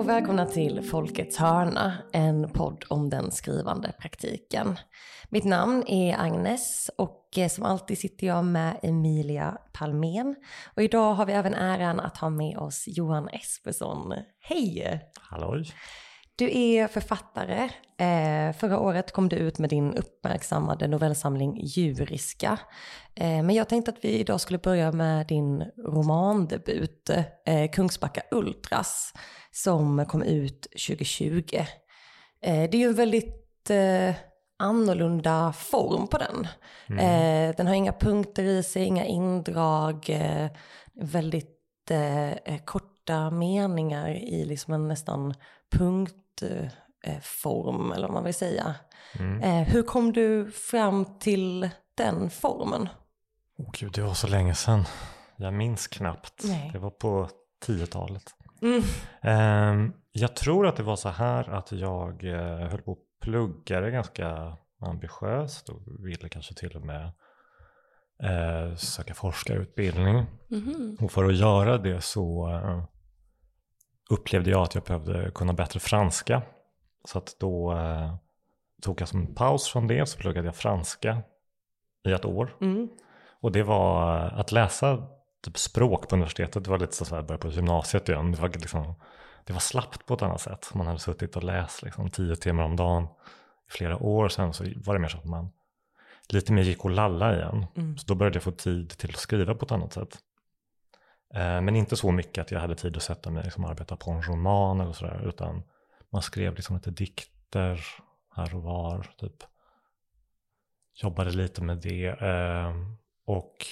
Och välkomna till Folkets hörna, en podd om den skrivande praktiken. Mitt namn är Agnes och eh, som alltid sitter jag med Emilia Palmén. Och idag har vi även äran att ha med oss Johan Espersson. Hej! Halloj! Du är författare. Eh, förra året kom du ut med din uppmärksammade novellsamling Djuriska. Eh, men jag tänkte att vi idag skulle börja med din romandebut, eh, Kungsbacka Ultras, som kom ut 2020. Eh, det är ju en väldigt annorlunda form på den. Mm. Den har inga punkter i sig, inga indrag, väldigt korta meningar i liksom en nästan punktform, eller vad man vill säga. Mm. Eh, hur kom du fram till den formen? Åh gud, det var så länge sedan. Jag minns knappt. Nej. Det var på 10-talet. Mm. Ehm, jag tror att det var så här att jag eh, höll på att plugga det ganska ambitiöst och ville kanske till och med eh, söka forskarutbildning. Mhm. Och för att göra det så eh, upplevde jag att jag behövde kunna bättre franska. Så att då eh, tog jag som en paus från det så pluggade jag franska i ett år. Mm. Och det var eh, att läsa typ språk på universitetet. Det var lite så att börja på gymnasiet igen. Det var, liksom, det var slappt på ett annat sätt. Man hade suttit och läst liksom, tio timmar om dagen i flera år. Sen så var det mer så att man lite mer gick och lalla igen. Mm. Så då började jag få tid till att skriva på ett annat sätt. Eh, men inte så mycket att jag hade tid att sätta mig och liksom, arbeta på en roman eller sådär. Utan man skrev liksom lite dikter här och var. Typ. Jobbade lite med det. Eh, och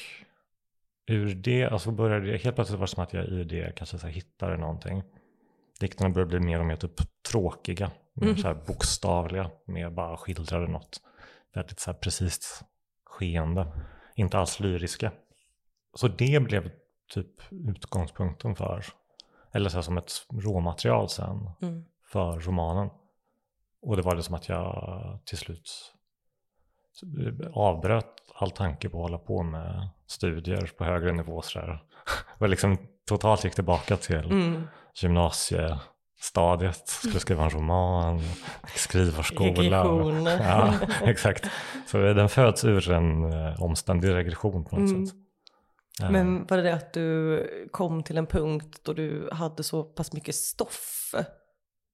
ur det, alltså började det, helt plötsligt var det som att jag i det kanske så här hittade någonting. Dikterna började bli mer och mer typ tråkiga, mer Mm. så här bokstavliga, mer bara skildrade något väldigt så här precis skeende, inte alls lyriska. Så det blev typ utgångspunkten för, eller så som ett råmaterial sen Mm. för romanen. Och det var det som att jag till slut avbröt all tanke på att hålla på med studier på högre nivå. Så där. Och liksom totalt gick tillbaka till Mm. gymnasiestadiet. Skulle skriva en roman, skrivarskola. Regression. Ja, exakt. Så den föds ur en eh, omständig regression på något Mm. sätt. Men var det det att du kom till en punkt då du hade så pass mycket stoff?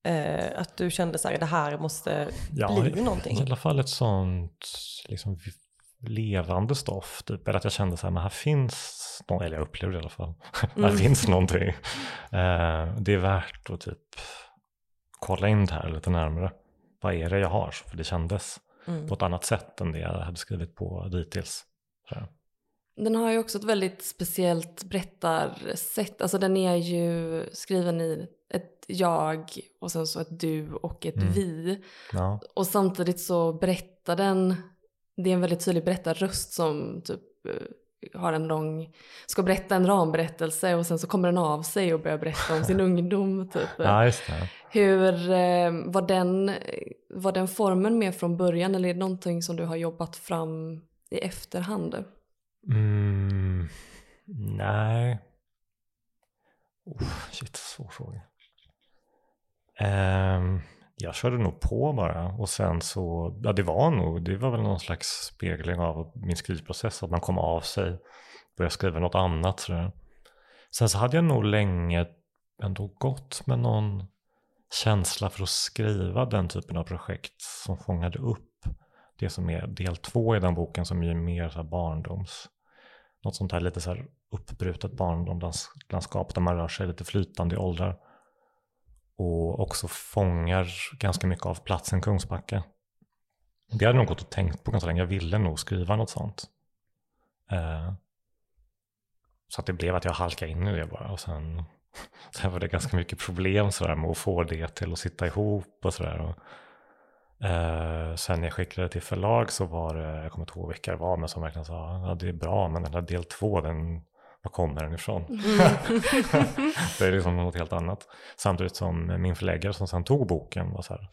Eh, att du kände så här, det här måste bli någonting? I alla fall ett sånt liksom, levande stoff. Typ. Eller att jag kände så här, men här finns, eller jag upplevde det i alla fall, Mm. här finns någonting. Eh, det är värt att typ kolla in det här lite närmare. Vad är det jag har? För det kändes Mm. på ett annat sätt än det jag hade skrivit på dittills. Så. Den har ju också ett väldigt speciellt berättarsätt. Alltså den är ju skriven i ett jag och sen så ett du och ett Mm. vi. Ja. Och samtidigt så berättar den, det är en väldigt tydlig berättarröst som typ eh, har en lång, ska berätta en ramberättelse och sen så kommer den av sig och börjar berätta om sin ungdom. Typ. ja. Hur eh, var, den, var den formen med från början eller är det någonting som du har jobbat fram i efterhand? Mm, nej. Oh, shit, svår fråga. Um, jag körde nog på bara och sen så, ja det var nog, det var väl någon slags spegling av min skrivprocess, att man kom av sig, började skriva något annat. sådär. Sen så hade jag nog länge ändå gått med någon känsla för att skriva den typen av projekt som fångade upp det som är del två i den boken som är mer så här barndoms något sånt här lite så här uppbrutet barndomslandskap där man rör sig lite flytande i åldrar. Och också fångar ganska mycket av platsen Kungsbacka. Det hade jag nog gått och tänkt på ganska länge. Jag ville nog skriva något sånt. Eh, så att det blev att jag halkade in i det bara. Och sen, sen var det ganska mycket problem så där med att få det till att sitta ihop och sådär. Eh, sen när jag skickade till förlag så var det, jag kommer inte ihåg vilka det var, men som verkligen sa, ja det är bra, men den här del två, den, var kommer den ifrån? Mm. det är liksom något helt annat. Samtidigt som min förläggare som sen tog boken var så här,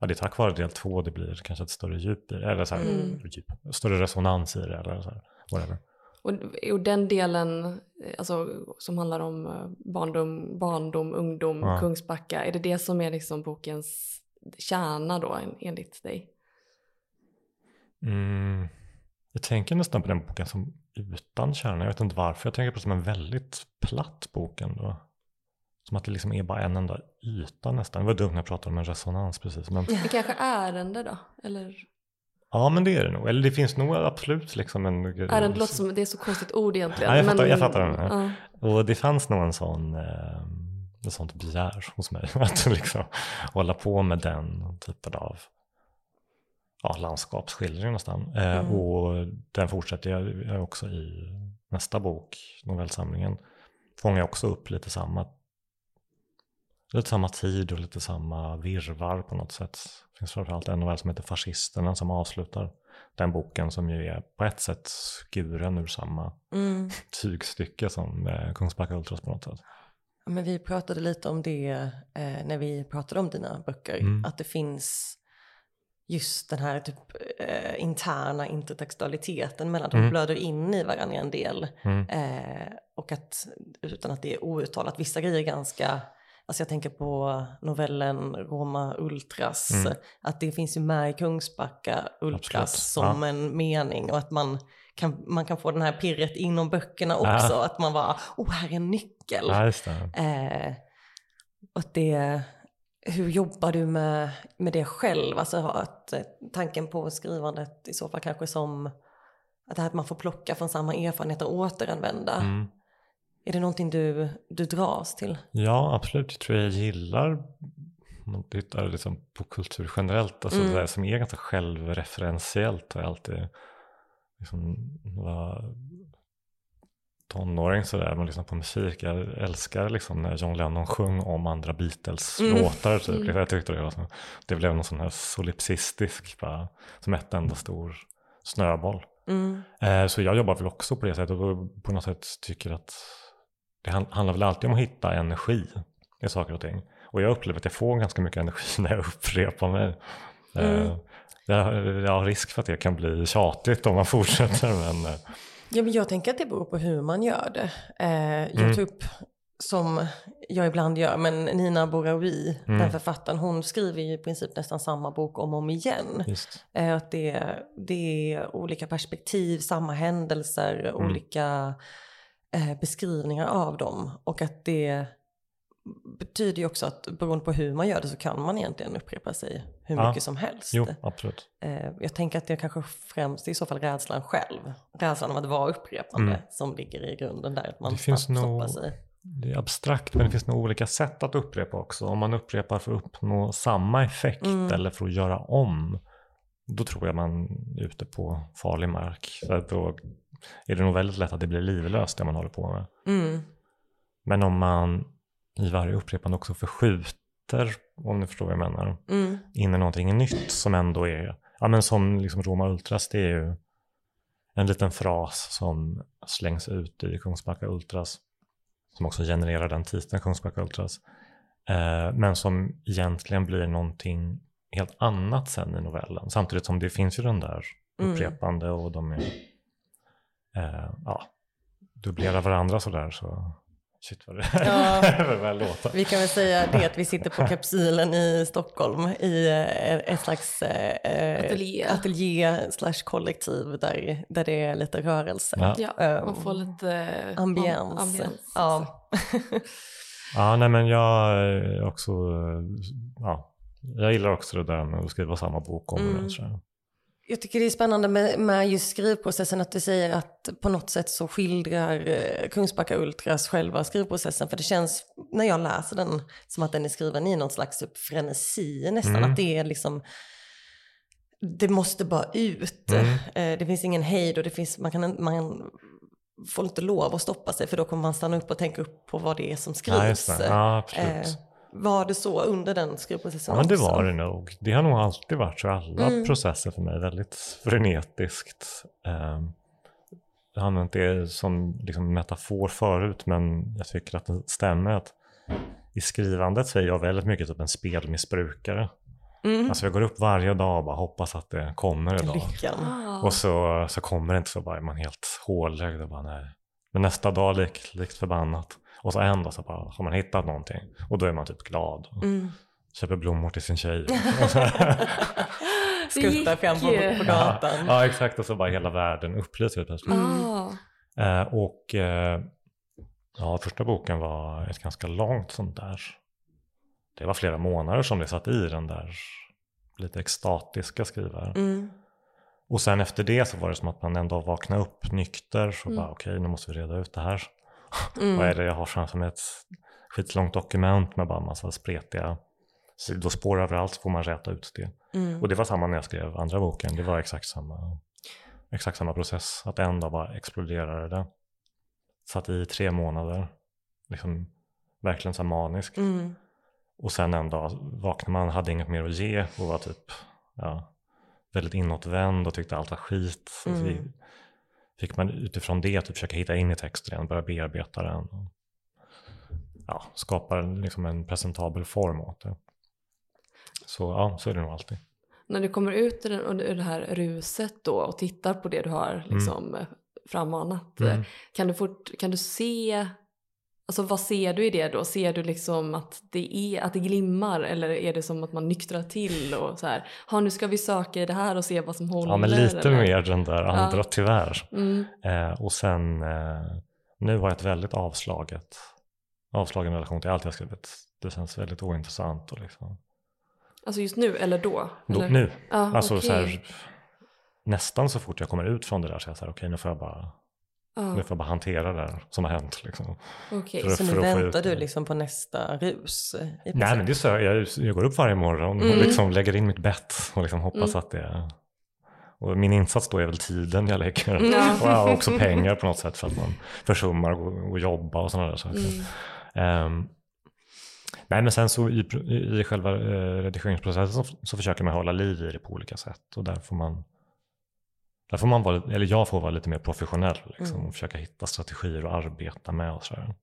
ja det är tack vare del två det blir kanske ett större djup i det, eller så här, Mm. djup, större resonans i det, eller så här, whatever. Och, och den delen alltså, som handlar om eh, barndom, barndom ungdom, Ja. Kungsbacka, är det det som är liksom bokens kärna då en- enligt dig? Mm. Jag tänker nästan på den boken som utan kärna. Jag vet inte varför. Jag tänker på det som en väldigt platt bok ändå. Som att det liksom är bara en enda yta nästan. Det var dumt när jag pratade om en resonans precis. Men, Det kanske ärende då? Eller ja men det är det nog. Eller det finns nog absolut liksom en... ärende låter som, det är så konstigt ord egentligen. Ja, jag fattar- men- jag fattar den, Ja. Och det fanns nog en sån, eh, ett sånt begär hos mig. Att liksom hålla på med den typen av ja, landskapsskildring nästan. Eh, Mm. Och den fortsätter jag jag också i nästa bok, novellsamlingen. Fångar jag också upp lite samma, lite samma tid och lite samma virvar på något sätt. Det finns framförallt en novell som heter Fascisterna som avslutar den boken som ju är på ett sätt skuren ur samma Mm. tygstycke som eh, Kungsbacka Ultras på något sätt. Ja, Men vi pratade lite om det eh, när vi pratade om dina böcker. Mm. Att det finns just den här typ, eh, interna intertextualiteten mellan att de Mm. blöder in i varandra en del. Mm. Eh, och att utan att det är outtalat, vissa grejer är ganska, alltså jag tänker på novellen Roma Ultras, Mm. att det finns ju med i Kungsbacka Ultras Absolut, som en mening och att man kan, man kan få den här pirret inom böckerna också, Ja. att man bara, oh här är en nyckel. Ja. Eh, och det, hur jobbar du med, med det själv? Alltså att eh, tanken på skrivandet i så fall kanske som att att man får plocka från samma erfarenheter och återanvända. Mm. Är det någonting du, du dras till? Ja, absolut. Jag tror jag gillar om man tittar liksom på kultur generellt, alltså Mm. det där som är ganska självreferentiellt har jag alltid liksom, var tonåring sådär, man lyssnar på musik, jag älskar liksom när John Lennon sjöng om andra Beatles-låtar typ. Mm. Jag tyckte det var så, det blev någon sån här solipsistisk, bara, som ett enda stor snöboll. Mm. Eh, Så jag jobbar väl också på det sättet och på något sätt tycker att det han- handlar väl alltid om att hitta energi i saker och ting. Och jag upplever att jag får ganska mycket energi när jag upprepar mig. Mm. Eh, Jag, har risk för att det kan bli tjatigt om man fortsätter men eh, Ja, men jag tänker att det beror på hur man gör det. Eh, jag Mm. upp, som jag ibland gör, men Nina Bouraoui, Mm. den författaren, hon skriver ju i princip nästan samma bok om och om igen. Eh, Att det, det är olika perspektiv, samma händelser, Mm. olika eh, beskrivningar av dem. Och att det betyder ju också att beroende på hur man gör det så kan man egentligen upprepa sig hur Ja. mycket som helst. Jo, absolut. Eh, jag tänker att det kanske främst i så fall rädslan själv. Rädslan av att vara upprepande Mm. som ligger i grunden där. Att man Det finns snabbt nog- sig. Det är abstrakt men det finns nog olika sätt att upprepa också. Om man upprepar för att uppnå samma effekt Mm. eller för att göra om. Då tror jag man är ute på farlig mark. Att då är det nog väldigt lätt att det blir livlöst det man håller på med. Mm. Men om man i varje upprepande också förskjuter, om ni förstår vad jag menar, Mm. in i någonting nytt som ändå är, ja men som liksom Roma Ultras, det är ju en liten fras som slängs ut i Kungsbacka Ultras, som också genererar den titeln Kungsbacka Ultras, eh, men som egentligen blir någonting helt annat sen i novellen, samtidigt som det finns ju den där Mm. upprepande och de är, eh, ja, dubblerar varandra sådär så, shit vad det Ja. väl låter. Vi kan väl säga det att vi sitter på kapsylen i Stockholm i eh, ett slags eh, Ateljé. ateljé slash kollektiv där, där det är lite rörelse. Ja. Ja, Eh, man får lite Ambiens. am- ambiens. Ja. Ja, nej men jag är också, ja, jag gillar också det där med att skriva samma bok om Mm. det. Jag. Tycker det är spännande med, med just skrivprocessen att du säger att på något sätt så skildrar eh, Kungsbacka Ultras själva skrivprocessen. För det känns när jag läser den som att den är skriven i någon slags typ frenesi nästan. Mm. Att det är liksom, det måste bara ut. Mm. Eh, det finns ingen hejd och det finns, man, kan, man får inte lov att stoppa sig för då kommer man stanna upp och tänka upp på vad det är som skrivs. Ja. Ja, absolut. Eh, Var det så under den skrivprocessen Ja, men det också? var det nog. Det har nog alltid varit så alla Mm. processer för mig. Väldigt frenetiskt. Um, jag har använt det som liksom metafor förut men jag tycker att det stämmer att i skrivandet så är jag väldigt mycket typ en spelmissbrukare. Mm. Alltså jag går upp varje dag och bara hoppas att det kommer idag. Lyckan. Ah. Och så, så kommer det inte så bara är man helt hålögd och bara nej. Men nästa dag lik, likt förbannat. Och så dag så bara har man hittat någonting. Och då är man typ glad. Mm. Köper blommor till sin tjej. Skuttar fram på, på gatan. Ja, ja, exakt. Och så bara hela världen upplyst helt plötsligt. Ah. Eh, och eh, ja, första boken var ett ganska långt sånt där. Det var flera månader som det satt i den där lite extatiska skrivaren. Mm. Och sen efter det så var det som att man ändå vaknade upp nykter. Så Mm. bara okej, nu måste vi reda ut det här. Mm. Vad är det jag har framför mig? Ett skitlångt dokument med bara massa spretiga sidospår överallt. Så får man räta ut det. Mm. Och det var samma när jag skrev andra boken. Det var exakt samma, exakt samma process. Att en dag bara exploderade det. Satt i tre månader. Liksom verkligen så manisk. Mm. Och sen en dag vaknade man, hade inget mer att ge och var typ ja, väldigt inåtvänd och tyckte allt var skit. Mm. Fick man utifrån det typ försöka hitta in i texten igen, börja bearbeta den. Och, ja, skapa liksom en presentabel form åt det. Så ja, så är det nog alltid. När du kommer ut ur, det här ruset då och tittar på det du har liksom eh, frammanat. eh, Mm. Kan, du fort, kan du se, alltså vad ser du i det då? Ser du liksom att det, är, att det glimmar eller är det som att man nyktrar till och så här, ha nu ska vi söka i det här och se vad som håller? Ja, men lite eller? mer den där andra Ja. tyvärr. Mm. Eh, och sen, eh, nu har jag ett väldigt avslaget, avslagen relation till allt jag skrivit. Det känns väldigt ointressant. Och liksom. Alltså just nu eller då? Då, eller? nu, Ja, alltså okej. så här, nästan så fort jag kommer ut från det där så är jag så här, okej nu får jag bara, Ja, nu får bara hantera det där som har hänt. Liksom. okej. för- Så nu väntar du liksom på nästa rus? Nej men det är så, jag, jag går upp varje morgon och Mm. liksom lägger in mitt bett och liksom hoppas Mm. att det och min insats då är väl tiden jag lägger Ja. och också pengar på något sätt för att man försummar att och jobba och sådana där saker. Mm. Ehm, nej men sen så i, i, i själva eh, redigeringsprocessen så, så försöker man hålla liv i det på olika sätt och där får man där får man vara, eller jag får vara lite mer professionell liksom, Mm. och försöka hitta strategier att arbeta med och sådär.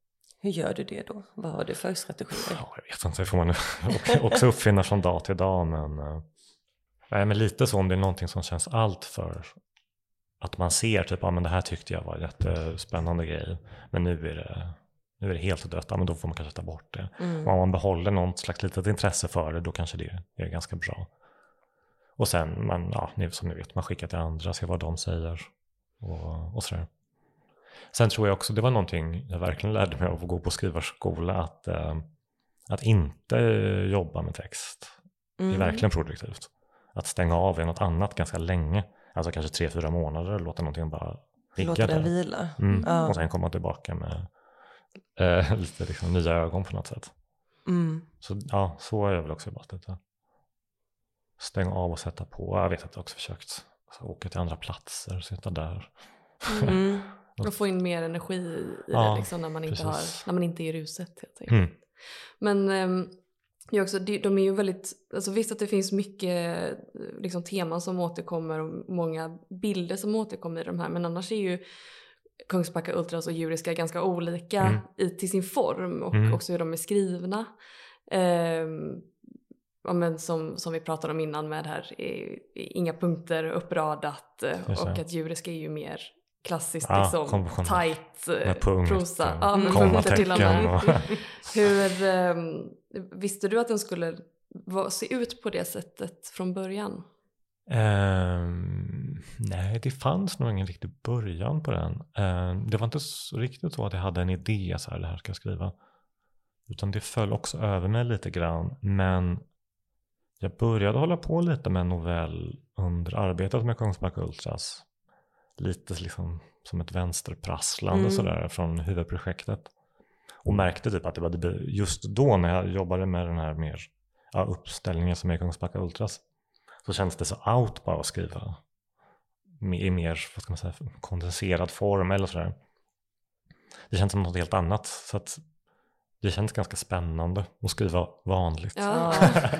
Hur gör du det då? Vad har du för strategier? Ja, jag vet inte, det får man också- uppfinna från dag till dag. Men, eh, nej, men lite så om det är någonting som känns allt för att man ser typ, ja men det här tyckte jag var en jättespännande grej. Men nu är det, nu är det helt dött, ja men då får man kanske ta bort det. Mm. Och om man behåller något slags litet intresse för det, då kanske det är ganska bra. Och sen, man, ja, som ni vet, man skickar till andra, ser vad de säger och, och sådär. Sen tror jag också, det var någonting jag verkligen lärde mig av att gå på skrivarskola, att, eh, att inte jobba med text Mm. är verkligen produktivt. Att stänga av i något annat ganska länge, alltså kanske tre, fyra månader, låta någonting bara ligga Låta den där. vila. Mm. Ja. Och sen komma tillbaka med eh, lite liksom, nya ögon på något sätt. Mm. Så ja, så har jag väl också jobbat lite. Stänga av och sätta på. Jag vet att jag också försökt alltså, åka till andra platser, sitta där. Mm. Och få in mer energi i Ja, det liksom, när, man inte har, när man inte är i ruset. Helt enkelt. Mm. Men det är också, de, är ju väldigt, alltså visst att det finns mycket eh, liksom, teman som återkommer och många bilder som återkommer i de här men annars är ju Kungsbacka Ultras och Djuriska ganska olika Mm. i, till sin form och Mm. också hur de är skrivna. Ehm, ja, men som, som vi pratade om innan med här, inga punkter uppradat eh, och att Djuriska är ju mer klassiskt Ja, liksom, tight eh, Med punkt prosa. Ja, med punkter till och med. Och, Hur, ehm, visste du att den skulle se ut på det sättet från början? Ehm, nej, det fanns nog ingen riktig början på den. Ehm, det var inte så, riktigt så att jag hade en idé, så här, det här ska jag skriva. Utan det föll också över mig lite grann. Men jag började hålla på lite med en novell under arbetet med Kungsbacka Ultras. Lite liksom som ett vänsterprasslande Mm. sådär från huvudprojektet. Och märkte typ att det var just då när jag jobbade med den här mer ja, uppställningen som är Kungsbacka Ultras. Så kändes det så out bara att skriva i mer vad ska man säga, kondenserad form eller sådär. Det känns som något helt annat. Så att det känns ganska spännande att skriva vanligt. Ja.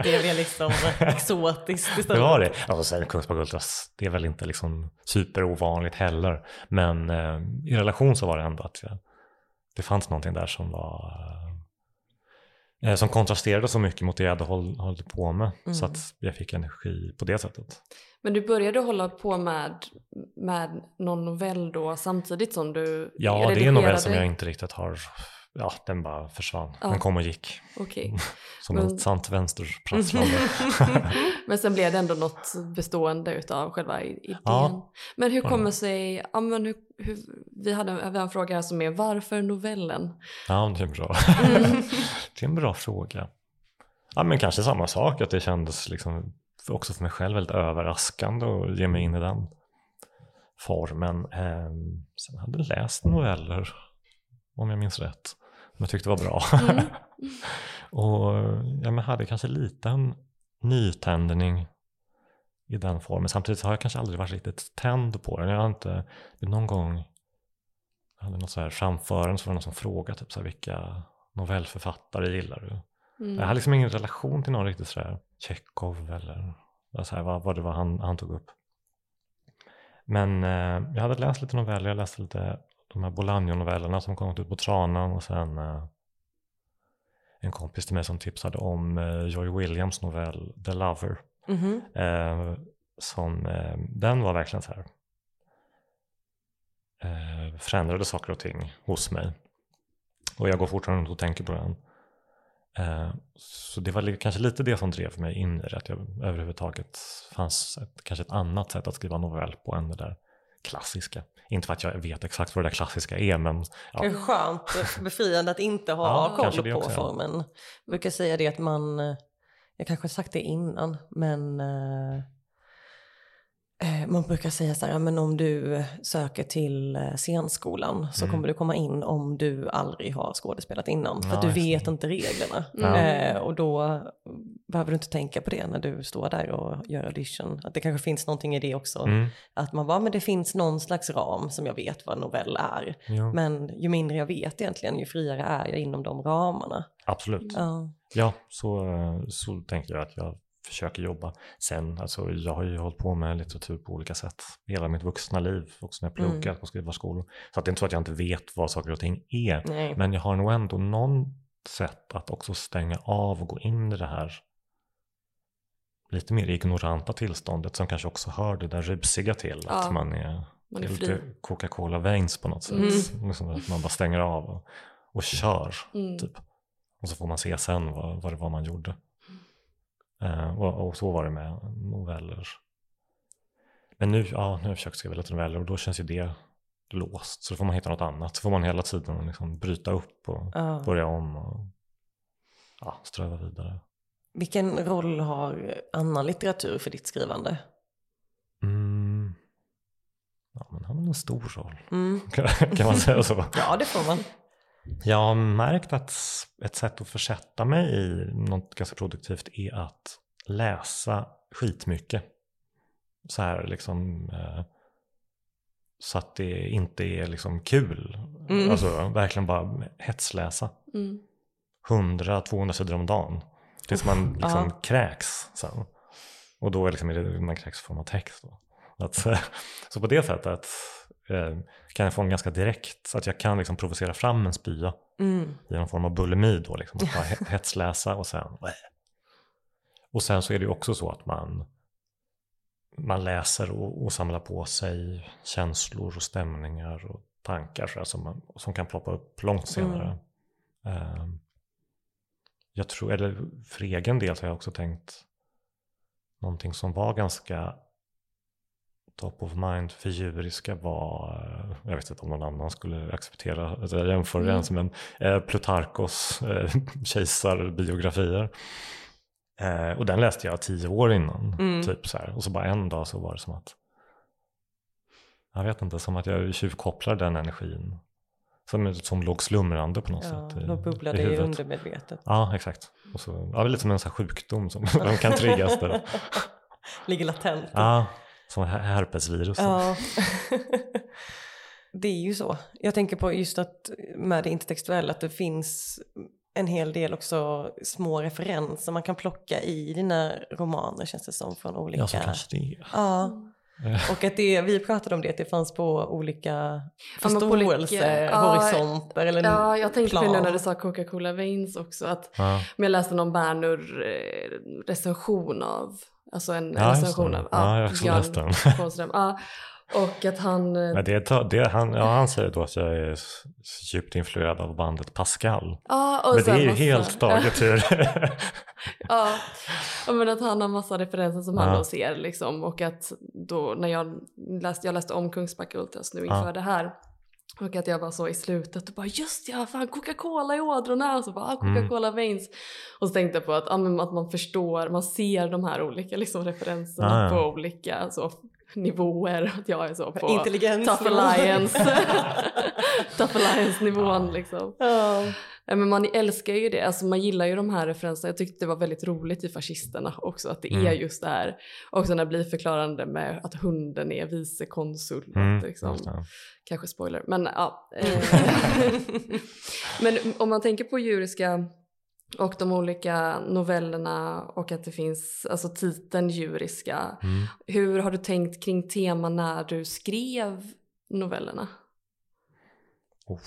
Det är väl liksom exotiskt Det istället. var det. Alltså sen Kungsbacka Ultras, det är väl inte liksom superovanligt heller. Men eh, i relation så var det ändå att det fanns någonting där som var eh, som kontrasterade så mycket mot det jag hade håll, hållit på med. Så Mm. att jag fick energi på det sättet. Men du började hålla på med, med någon novell då samtidigt som du Ja, det är en novell som jag inte riktigt har, ja den bara försvann. Ja. Den kom och gick. Okej. Som Men- ett sant vänsterprasslande. Men sen blev det ändå något bestående utav själva idén. Ja. Men hur kommer sig, ja, men hur, hur, vi, hade, vi har en fråga här som är varför novellen? Ja, det är bra. det är en bra fråga. Ja, men kanske samma sak, att det kändes liksom också för mig själv väldigt överraskande att ge mig in i den formen. Ehm, sen hade jag läst noveller, om jag minns rätt, jag tyckte var bra. Mm. Och ja, men hade kanske lite en nytändning i den formen. Samtidigt har jag kanske aldrig varit riktigt tänd på den. Jag har inte, någon gång jag hade något så här framförande så var det någon som frågade typ så här, vilka novellförfattare gillar du? Mm. Jag hade liksom ingen relation till någon riktigt sådär Tjechov eller så här, vad, vad det var han, han tog upp. Men eh, jag hade läst lite noveller, jag läste lite de här Bolaño-novellerna som kommit ut på Tranan och sen eh, en kompis till mig som tipsade om eh, Joy Williams novell The Lover. Mhm. Eh, som, eh, den var verkligen så här eh, förändrade saker och ting hos mig. Och jag går fortfarande och tänker på den. Eh, så det var kanske lite det som drev mig in i det, att jag överhuvudtaget fanns ett, kanske ett annat sätt att skriva novell på än det där klassiska. Inte för att jag vet exakt vad det där klassiska är, men ja, Kanske skönt, befriande att inte ha Ja, koll det på också, ja. formen. Jag brukar säga det att man, eh, jag kanske har sagt det innan, men eh, man brukar säga så här, ja, men om du söker till eh, scenskolan så Mm. kommer du komma in om du aldrig har skådespelat innan. För att Ja, du vet inte reglerna. Ja. Eh, och då behöver du inte tänka på det när du står där och gör audition. Att det kanske finns någonting i det också. mm, Att man bara, men det finns någon slags ram som jag vet vad en novell är. jo, Men ju mindre jag vet egentligen, ju friare är jag inom de ramarna. absolut. Ja. Ja, så, eh, så tänker jag att jag försöker jobba. Sen, alltså jag har ju hållit på med litteratur på olika sätt hela mitt vuxna liv, också när jag Mm. pluggat på skrivarskolor. Så att det är inte så att jag inte vet vad saker och ting är. Nej. Men jag har nog ändå någon sätt att också stänga av och gå in i det här lite mer ignoranta tillståndet som kanske också hör det där rusiga till. Ja, Att man är, man är lite Coca-Cola veins på något sätt. Mm. Liksom att man bara stänger av och, och kör. Mm. Typ. Och så får man se sen vad, vad det var man gjorde. Eh, och, och så var det med noveller. Men nu, ja, nu har jag försökt skriva lite noveller och då känns ju det låst. Så då får man hitta något annat. Så får man hela tiden liksom bryta upp och Ja. börja om och ja, ströva vidare. Vilken roll har annan litteratur för ditt skrivande? Mm. Ja, men det har väl en stor roll. Mm. kan man säga så? Ja, det får man. Jag har märkt att ett sätt att försätta mig i något ganska produktivt är att läsa skitmycket. Så här liksom. Eh, så att det inte är liksom kul. Mm. Alltså verkligen bara hetsläsa. Mm. 100-200 sidor om dagen. Tills man liksom ja. kräks sen. Och då är liksom, man kräks i form av text. Då. Att, så på det sättet kan jag få en ganska direkt, så att jag kan liksom provocera fram en spya Mm. i någon form av bulimi då, liksom, att bara he- hetsläsa och sen och sen så är det ju också så att man man läser och, och samlar på sig känslor och stämningar och tankar så här, som, man, som kan ploppa upp långt senare. Ehm, jag tror, eller för egen del så har jag också tänkt någonting som var ganska top of mind för djuriska var, eh, jag vet inte om någon annan skulle acceptera att jag jämför Mm. ens, men eh, Plutarkos eh, kejsarbiografier. Eh, och den läste jag tio år innan, Mm. typ så här. Och så bara en dag så var det som att, jag vet inte, som att jag tjuvkopplar den energin. Som, som låg slumrande på något Ja, sätt i, då bubblar i i undermedvetet. Ja, exakt. Och så, ja, lite som en sån sjukdom som som kan triggas där. Ligger latent. Ja, som her- herpesvirus. Ja. det är ju så. Jag tänker på just att med det intertextuella att det finns en hel del också små referenser man kan plocka i dina romaner känns det som från olika... Ja, så kanske det är. Ja. Och att det, vi pratade om det, att det fanns på olika Ja, förståelsehorisonter eller Ja, jag tänkte på det plan. när du sa Coca-Cola Veins också. Att, Ja. men jag läste någon Bernur eh, recension av, alltså en Ja, recension av Ja, jag Björn läst den. Kålström. Ja, och att han, eh, Men det, det, han, ja, han säger då att jag är djupt influerad av bandet Pascal. ja, och Men det är ju massa- helt taget ur... Ja, ja, men att han har massa referenser som han Ja. då ser liksom och att då när jag läste, jag läste om Kungsbacka Ultras nu inför Ja. det här och att jag var så i slutet och bara just ja, fan Coca-Cola i ådrorna. Och så bara ah, Coca-Cola veins och så tänkte jag på att, ja, att man förstår, man ser de här olika liksom, referenserna Ja, ja. på olika så, nivåer, att jag är så på Intelligens. Tough Alliance, Tough Alliance nivån liksom. Ja. Ja, men man älskar ju det, alltså man gillar ju de här referenserna. Jag tyckte det var väldigt roligt i Fascisterna också att det är Mm. just det här. Också när det blir förklarande med att hunden är vicekonsul. Mm, att liksom, kanske spoiler, men ja. Eh, men om man tänker på djuriska och de olika novellerna och att det finns alltså titeln djuriska. Mm. Hur har du tänkt kring tema när du skrev novellerna? Oh,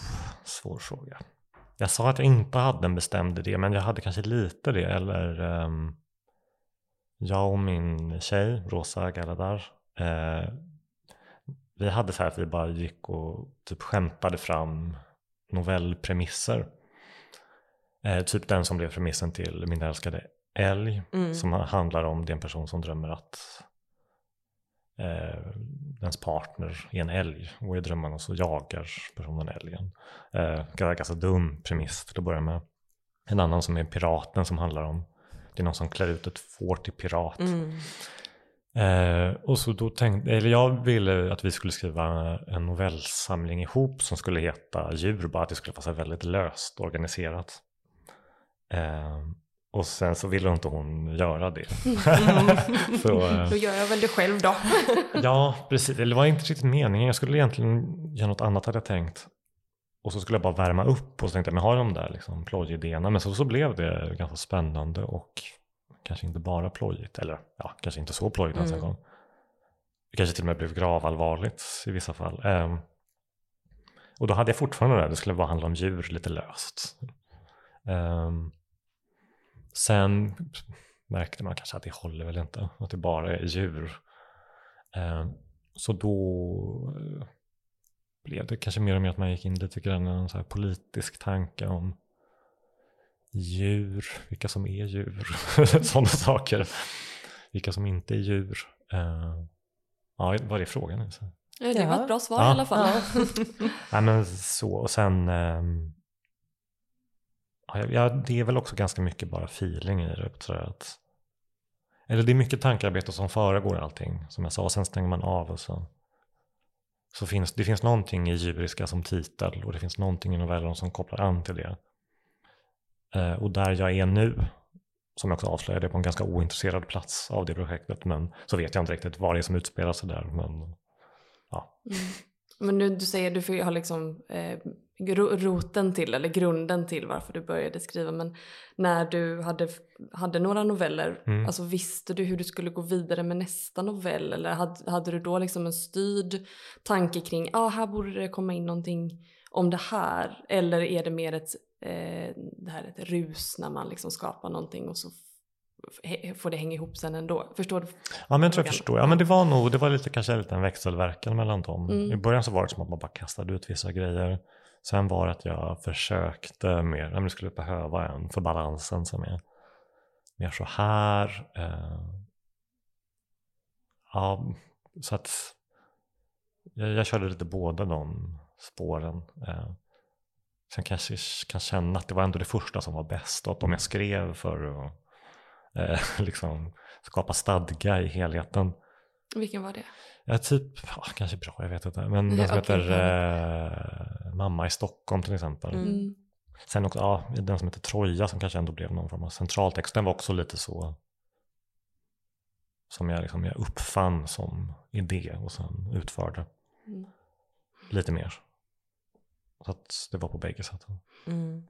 svår fråga. Jag sa att jag inte hade en bestämd idé, men jag hade kanske lite det. Eller ehm, jag och min tjej, Rosa Galadar, eh, vi hade så här att vi bara gick och typ skämtade fram novellpremisser. Eh, typ den som blev premissen till Min älskade älg, Mm. som handlar om det är en person som drömmer att eh, ens partner är en älg och i drömmarna så jagar personen älgen. Eh, ganska dum premiss till att börja med. En annan som är piraten som handlar om det är någon som klär ut ett får till pirat. Mm. Eh, och så då tänkte, eller jag ville att vi skulle skriva en novellsamling ihop som skulle heta Djur, bara att det skulle vara väldigt löst organiserat. Eh, och sen så ville inte hon göra det. så, eh, Då gör jag väl det själv då. Ja, precis. Det var inte riktigt meningen. Jag skulle egentligen göra något annat hade jag tänkt. Och så skulle jag bara värma upp och så tänkte jag, men har de där liksom plojidéerna? Men så, så blev det ganska spännande och kanske inte bara plojigt. Eller ja, kanske inte så plojigt ens en Mm. gång. Det kanske till och med blev gravallvarligt i vissa fall. Ehm, och då hade jag fortfarande det, det skulle bara handla om djur lite löst. Ehm, sen märkte man kanske att det håller väl inte, att det bara är djur. Ehm, så då eh, blev det kanske mer och mer att man gick in lite grann i en så här politisk tanke om djur, vilka som är djur, sådana saker. Vilka som inte är djur. Ehm, ja, vad är frågan nu? Så. Ja, det Ja. var ett bra svar Ja. i alla fall. Ja. Nej men så och sen ehm, ja, det är väl också ganska mycket bara feeling i det. Så att, eller det är mycket tankearbete som föregår allting som jag sa och sen stänger man av och så. Så finns det finns någonting i djuriska som titel och det finns någonting i novellen som kopplar an till det. Eh, och där jag är nu, som jag också avslöjade, på en ganska ointresserad plats av det projektet. Men så vet jag inte riktigt vad det är som utspelar sig där. Men Mm. Men nu du säger du får- har liksom eh, roten till eller grunden till varför du började skriva. Men när du hade, hade några noveller, Mm. alltså visste du hur du skulle gå vidare med nästa novell? Eller hade, hade du då liksom en styrd tanke kring, ja ah, här borde det komma in någonting om det här. Eller är det mer ett, eh, det här ett rus när man liksom skapar någonting och så får det hänga ihop sen ändå? Förstår du? Ja men jag tror jag förstår. Ja men det var nog, det var lite kanske lite en växelverkan mellan dem. Mm. I början så var det som att man bara kastade ut vissa grejer. Sen var det att jag försökte mer, men det skulle behöva en för balansen som är mer så här. Eh, ja, så att jag, jag körde lite båda de spåren. Eh, sen kanske jag kan känna att det var ändå det första som var bäst och att om jag skrev för att eh, liksom skapa stadga i helheten. Vilken var det? Ja, typ, ja, kanske bra, jag vet inte. Men den som okej, heter eh, Mamma i Stockholm till exempel. Mm. Sen också, ja, den som heter Troja som kanske ändå blev någon form av centraltext. Den var också lite så som jag, liksom, jag uppfann som idé och sen utförde Mm. lite mer. Så att det var på bägge sätten. Mm.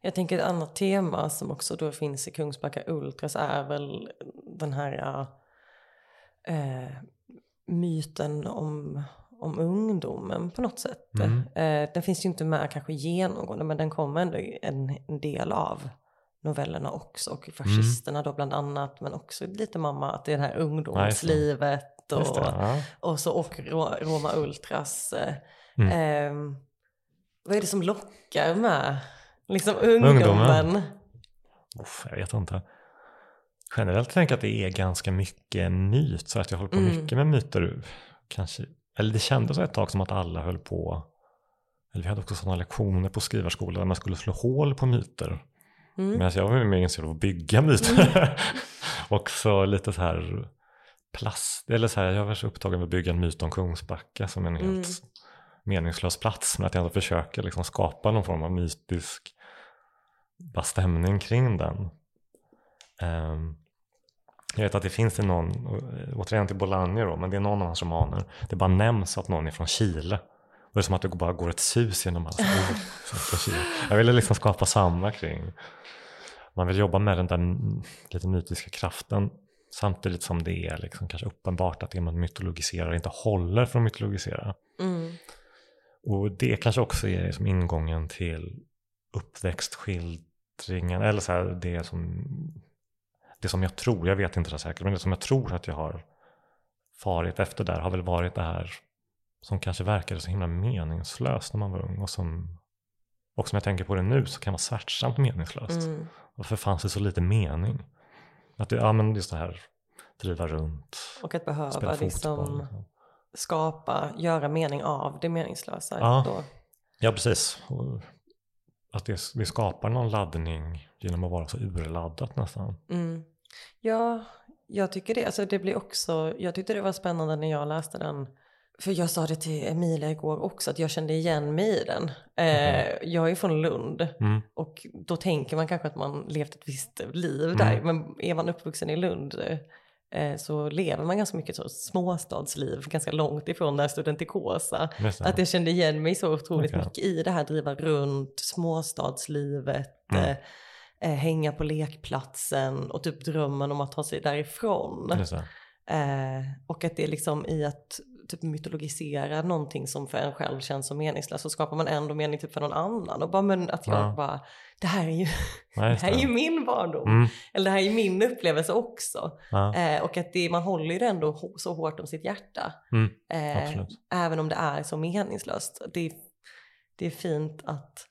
Jag tänker ett annat tema som också då finns i Kungsbacka Ultras är väl den här eh, myten om, om ungdomen på något sätt. Mm. Eh, den finns ju inte med kanske genomgående men den kommer ändå en, en del av novellerna också och fascisterna då bland annat men också lite mamma att det är det här ungdomslivet Just och, det, ja. och så och Ro- Roma Ultras. Eh, Mm. ehm, vad är det som lockar med liksom Ungdomen. ungdomen? Uff, jag vet inte. Generellt tänker jag att det är ganska mycket myt. Så att jag håller på Mm. mycket med myter. Kanske, eller det kändes ett tag som att alla höll på. Eller vi hade också sådana lektioner på skrivarskolan där man skulle slå hål på myter. Mm. Medan jag var mer intresserad av att bygga myter. och så lite så här plast. Eller så här, jag var så upptagen med att bygga en myt om Kungsbacka som en helt Mm. meningslös plats. Men att jag ändå försöker liksom skapa någon form av mytisk bara stämning kring den. Ehm, jag vet att det finns i någon, å- återigen till Bolanger då, men det är någon av hans romaner. Det bara nämns att någon är från Chile. Och det är som att det bara går ett sus genom hans ord. Jag ville liksom skapa samma kring. Man vill jobba med den där lite mytiska kraften. Samtidigt som det är liksom kanske uppenbart att det man mytologiserar inte håller för att mytologisera. Mm. Och det kanske också är som ingången till uppväxtskildringen. Eller så här, det som, det som jag tror, jag vet inte det säkert, men det som jag tror att jag har farit efter där har väl varit det här som kanske verkade så himla meningslöst när man var ung. Och som, och som jag tänker på det nu så kan vara smärtsamt meningslöst. Mm. Varför fanns det så lite mening? Att det, ja men just det här, driva runt, Och att behöva spela fotboll. liksom liksom. skapa, göra mening av det meningslösa. Ja. Då. Ja, precis. Och att det, det skapar någon laddning genom att vara så urladdat nästan. Mm. Ja, jag tycker det. Alltså det blir också, jag tyckte det var spännande när jag läste den. För jag sa det till Emilia igår också, att jag kände igen mig i den. Eh, Jag är från Lund Mm. och då tänker man kanske att man levt ett visst liv där. Mm. Men är man uppvuxen i Lund eh, så lever man ganska mycket så småstadsliv, ganska långt ifrån det här studentikosa. Att jag kände igen mig så otroligt Okej. mycket i det här driva runt, småstadslivet, Mm. eh, eh, hänga på lekplatsen och typ drömmen om att ta sig därifrån. Eh, och att det är liksom i att typ mytologisera någonting som för en själv känns som meningslöst så skapar man ändå mening typ för någon annan. Och bara, men att jag Ja. bara, det här är ju, Ja, det här är ju min barndom. Mm. Eller det här är ju min upplevelse också. Ja. Eh, och att det, man håller ju det ändå så hårt om sitt hjärta. Mm. Eh, även om det är så meningslöst. Det det är fint att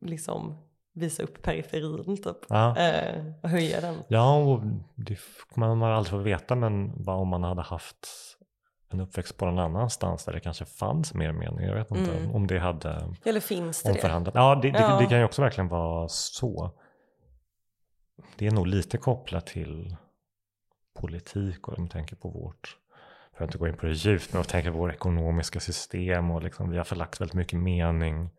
liksom visa upp periferin typ. Ja. Eh, och höja den. ja, och det kommer man aldrig få veta men vad om man hade haft en uppväxt på någon annanstans där det kanske fanns mer mening. Jag vet inte Mm. om det hade Eller finns det det? omförhandlat. Ja, det, det, Ja. det kan ju också verkligen vara så. Det är nog lite kopplat till politik och om tänker på vårt, för att inte gå in på det djupt, men om tänker på vårt ekonomiska system och liksom, vi har förlagt väldigt mycket mening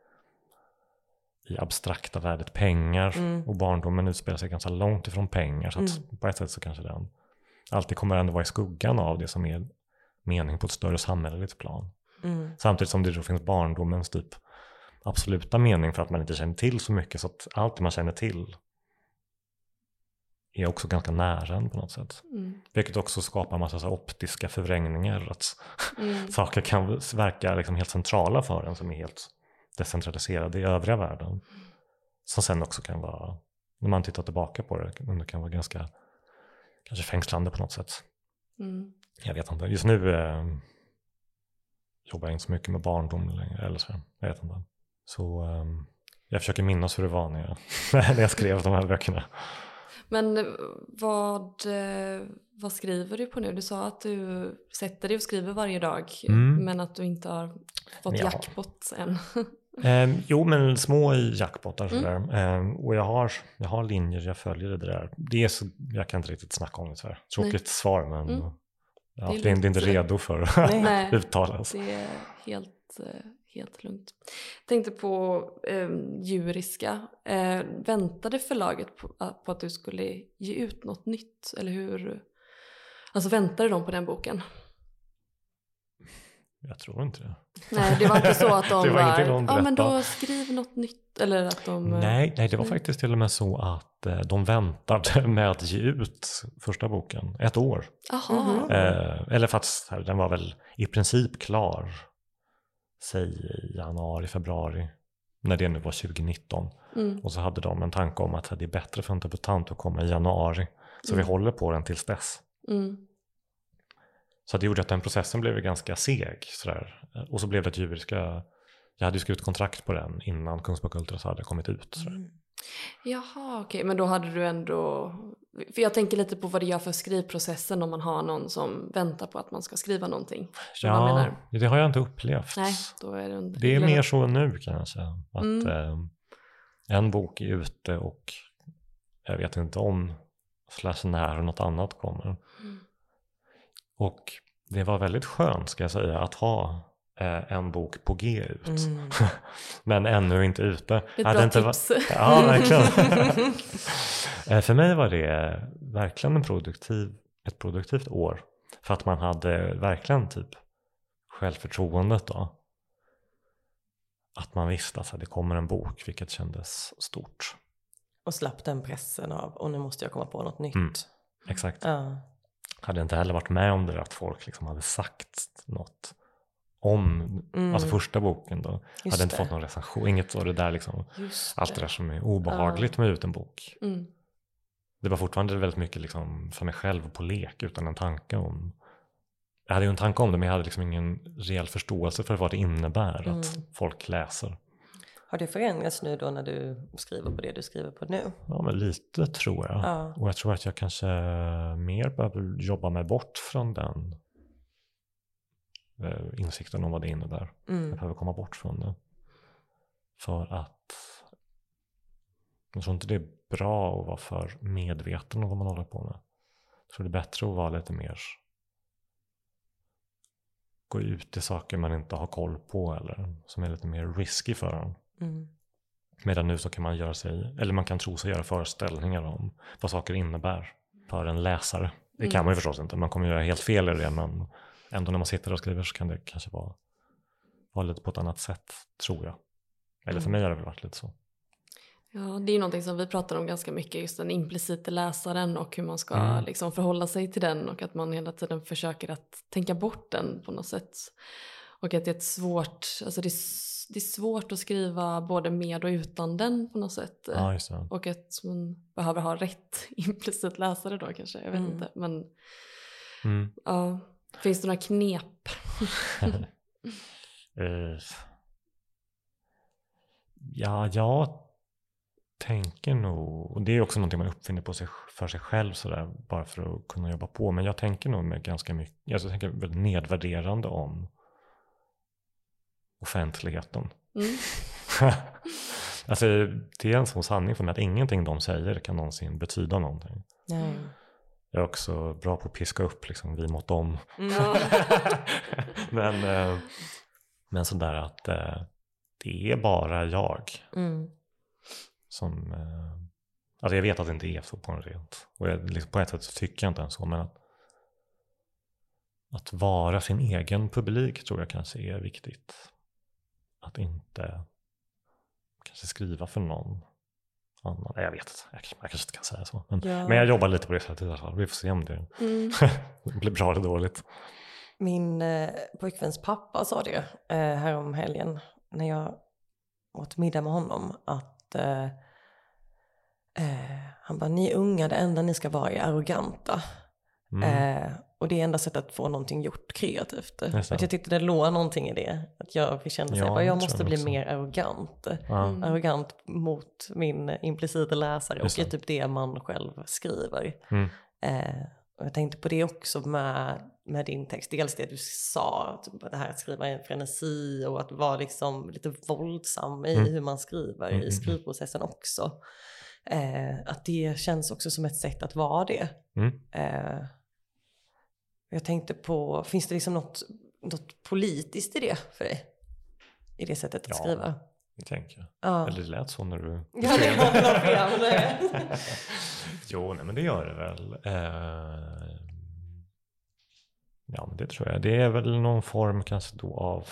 i abstrakta värdet pengar Mm. och barndomen utspelar sig ganska långt ifrån pengar så att på ett sätt så kanske den alltid kommer ändå vara i skuggan av det som är mening på ett större samhälleligt plan. Mm. Samtidigt som det då finns barndomens typ absoluta mening för att man inte känner till så mycket så att allt man känner till är också ganska nära en på något sätt. Mm. Vilket också skapar en massa så optiska förvrängningar. Att Mm. saker kan verka liksom helt centrala för en som är helt decentraliserade i övriga världen. Som sen också kan vara, när man tittar tillbaka på det, det kan vara ganska kanske fängslande på något sätt. Mm. Jag vet inte. Just nu eh, jobbar jag inte så mycket med barndom längre. Eller så. Jag vet inte. Så eh, jag försöker minnas hur det var när jag, när jag skrev de här böckerna. Men eh, vad, eh, vad skriver du på nu? Du sa att du sätter dig och skriver varje dag Mm. men att du inte har fått Ja. jackpot än. Eh, jo, men små i jackpotar Mm. sådär. Eh, och jag har, jag har linjer, jag följer det där. Det är så, jag kan inte riktigt snacka om det tyvärr. Tråkigt svar, men Mm. ja, Det är det, är, inte redo för att Nej. uttalas. Det är helt, eh, helt lugnt. Tänkte på eh, djuriska. Eh, väntade förlaget på, på att du skulle ge ut något nytt? Eller hur? Alltså väntade de på den boken? Jag tror inte det. Nej, det var inte så att de Det var var, ja men då skriv något nytt. Eller att de... eh, Nej, nej, det var faktiskt till och med så att eh, de väntade med att ge ut första boken ett år. Jaha. Mhm. Eh, eller för att så här, den var väl i princip klar, säg i januari, februari, när det nu var 2019. Mm. Och så hade de en tanke om att det är bättre för en debutant att komma i januari. Så vi Mm. håller på den tills dess. Mm. Så det gjorde att den processen blev ganska seg. Sådär. Och så blev det att juriska, jag hade ju skrivit kontrakt på den innan Kungsbock Ultras hade kommit ut. Sådär. Mm. Jaha, okej. Men då hade du ändå... För jag tänker lite på vad det gör för skrivprocessen om man har någon som väntar på att man ska skriva någonting. Ja, det har jag inte upplevt. Nej, då är det en... Det är mer så nu kanske. Att Mm. eh, en bok är ute och jag vet inte om slash när något annat kommer. Mm. Och det var väldigt skönt ska jag säga att ha eh, en bok på G ut. Mm. Men ännu inte ute. Ett Hade bra inte tips. Ja, verkligen. Eh, För mig var det verkligen en produktiv, ett produktivt år. För att man hade verkligen typ självförtroendet då. Att man visste att det kommer en bok, vilket kändes stort. Och slapp den pressen av, och nu måste jag komma på något nytt. Mm. Exakt. Ja. Hade inte heller varit med om det där att folk liksom hade sagt något om, Mm. alltså första boken då. Just hade inte det. fått någon recension, inget av det där liksom. Just Allt det där som är obehagligt med att ge ut en bok. Mm. Det var fortfarande väldigt mycket liksom för mig själv på lek utan en tanke om jag hade ju en tanke om det men jag hade liksom ingen reell förståelse för vad det innebär att Mm. folk läser. Har det förändrats nu då när du skriver på det du skriver på nu? Ja men lite tror jag. Ja. Och jag tror att jag kanske mer behöver jobba mig bort från den eh, insikten om vad det innebär. Jag Mm. behöver komma bort från det. För att jag tror inte det är bra att vara för medveten om vad man håller på med. Jag tror det är bättre att vara lite mer gå ut i saker man inte har koll på eller som är lite mer risky för en. Mm. Medan nu så kan man göra sig, eller man kan tro sig göra föreställningar om vad saker innebär för en läsare. Det kan Mm. man ju förstås inte, man kommer göra helt fel i det men ändå när man sitter och skriver så kan det kanske vara, vara lite på ett annat sätt, tror jag. Eller för Mm. mig har det väl varit lite så. Ja, det är ju någonting som vi pratar om ganska mycket, just den implicita läsaren och hur man ska Mm. liksom förhålla sig till den och att man hela tiden försöker att tänka bort den på något sätt. Och att det är ett svårt, alltså det är, det är svårt att skriva både med och utan den på något sätt. Ja. Och att man behöver ha rätt implicit läsare då kanske, jag vet Mm. inte. Men Mm. ja, finns det några knep? Eh, ja, jag tänker nog, och det är också någonting man uppfinner på sig, för sig själv sådär, bara för att kunna jobba på. Men jag tänker nog med ganska mycket, alltså jag tänker väldigt nedvärderande om offentligheten. Mm. alltså det är en sån sanning för mig att ingenting de säger kan någonsin betyda någonting. Nej. Jag är också bra på att piska upp liksom, vi mot dem. Ja. men, eh, men sådär att eh, det är bara jag Mm. som... Eh, alltså jag vet att det inte är så på en rent. Och jag, liksom, på ett sätt så tycker jag inte ens så. Men att, att vara sin egen publik tror jag kanske är viktigt. Att inte kanske skriva för någon annan. Nej, jag vet inte. Jag, jag kanske inte kan säga så. Men, Ja. men jag jobbar lite på det sättet i alla fall. Vi får se om det Mm. blir bra eller dåligt. Min eh, pojkväns pappa sa det eh, här om helgen när jag åt middag med honom att eh, eh, han bara, ni unga, det enda ni ska vara är arroganta. Mm. Eh, och det är enda sättet att få någonting gjort kreativt. Att jag tyckte det låg någonting i det. Att jag kände Ja, att jag måste jag bli också. mer arrogant. Mm. Arrogant mot min implicita läsare Just och i det. typ det man själv skriver. Mm. Eh, och jag tänkte på det också med, med din text. Dels det du sa, typ det här att skriva i en frenesi och att vara liksom lite våldsam i Mm. hur man skriver Mm, mm, i mm. skrivprocessen också. Eh, att det känns också som ett sätt att vara det. Mm. Eh, jag tänkte på, finns det liksom något, något politiskt i det för dig? I det sättet att Ja. skriva? Det tänker jag. Ja. Eller det lät så när du Ja, det var det. jo, nej, men det gör det väl. Eh, Ja, men det tror jag. Det är väl någon form kanske då av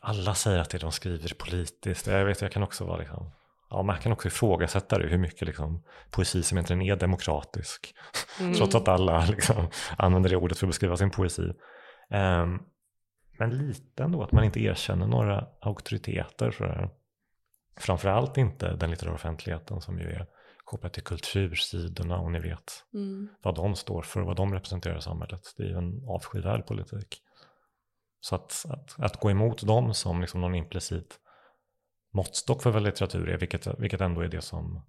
alla säger att det de skriver är politiskt. Jag vet, jag kan också vara liksom Ja, man kan också ifrågasätta det, hur mycket liksom, poesi som egentligen är demokratisk. Mm. Trots att alla liksom, använder det ordet för att beskriva sin poesi. Um, men lite ändå att man inte erkänner några auktoriteter. Sådär. Framförallt inte den litterära offentligheten som ju är kopplat till kultursidorna och ni vet mm. vad de står för och vad de representerar i samhället. Det är ju en avskyvärd politik. Så att, att, att, gå emot dem som liksom någon implicit måttstock för vad litteratur är, vilket, vilket ändå är det som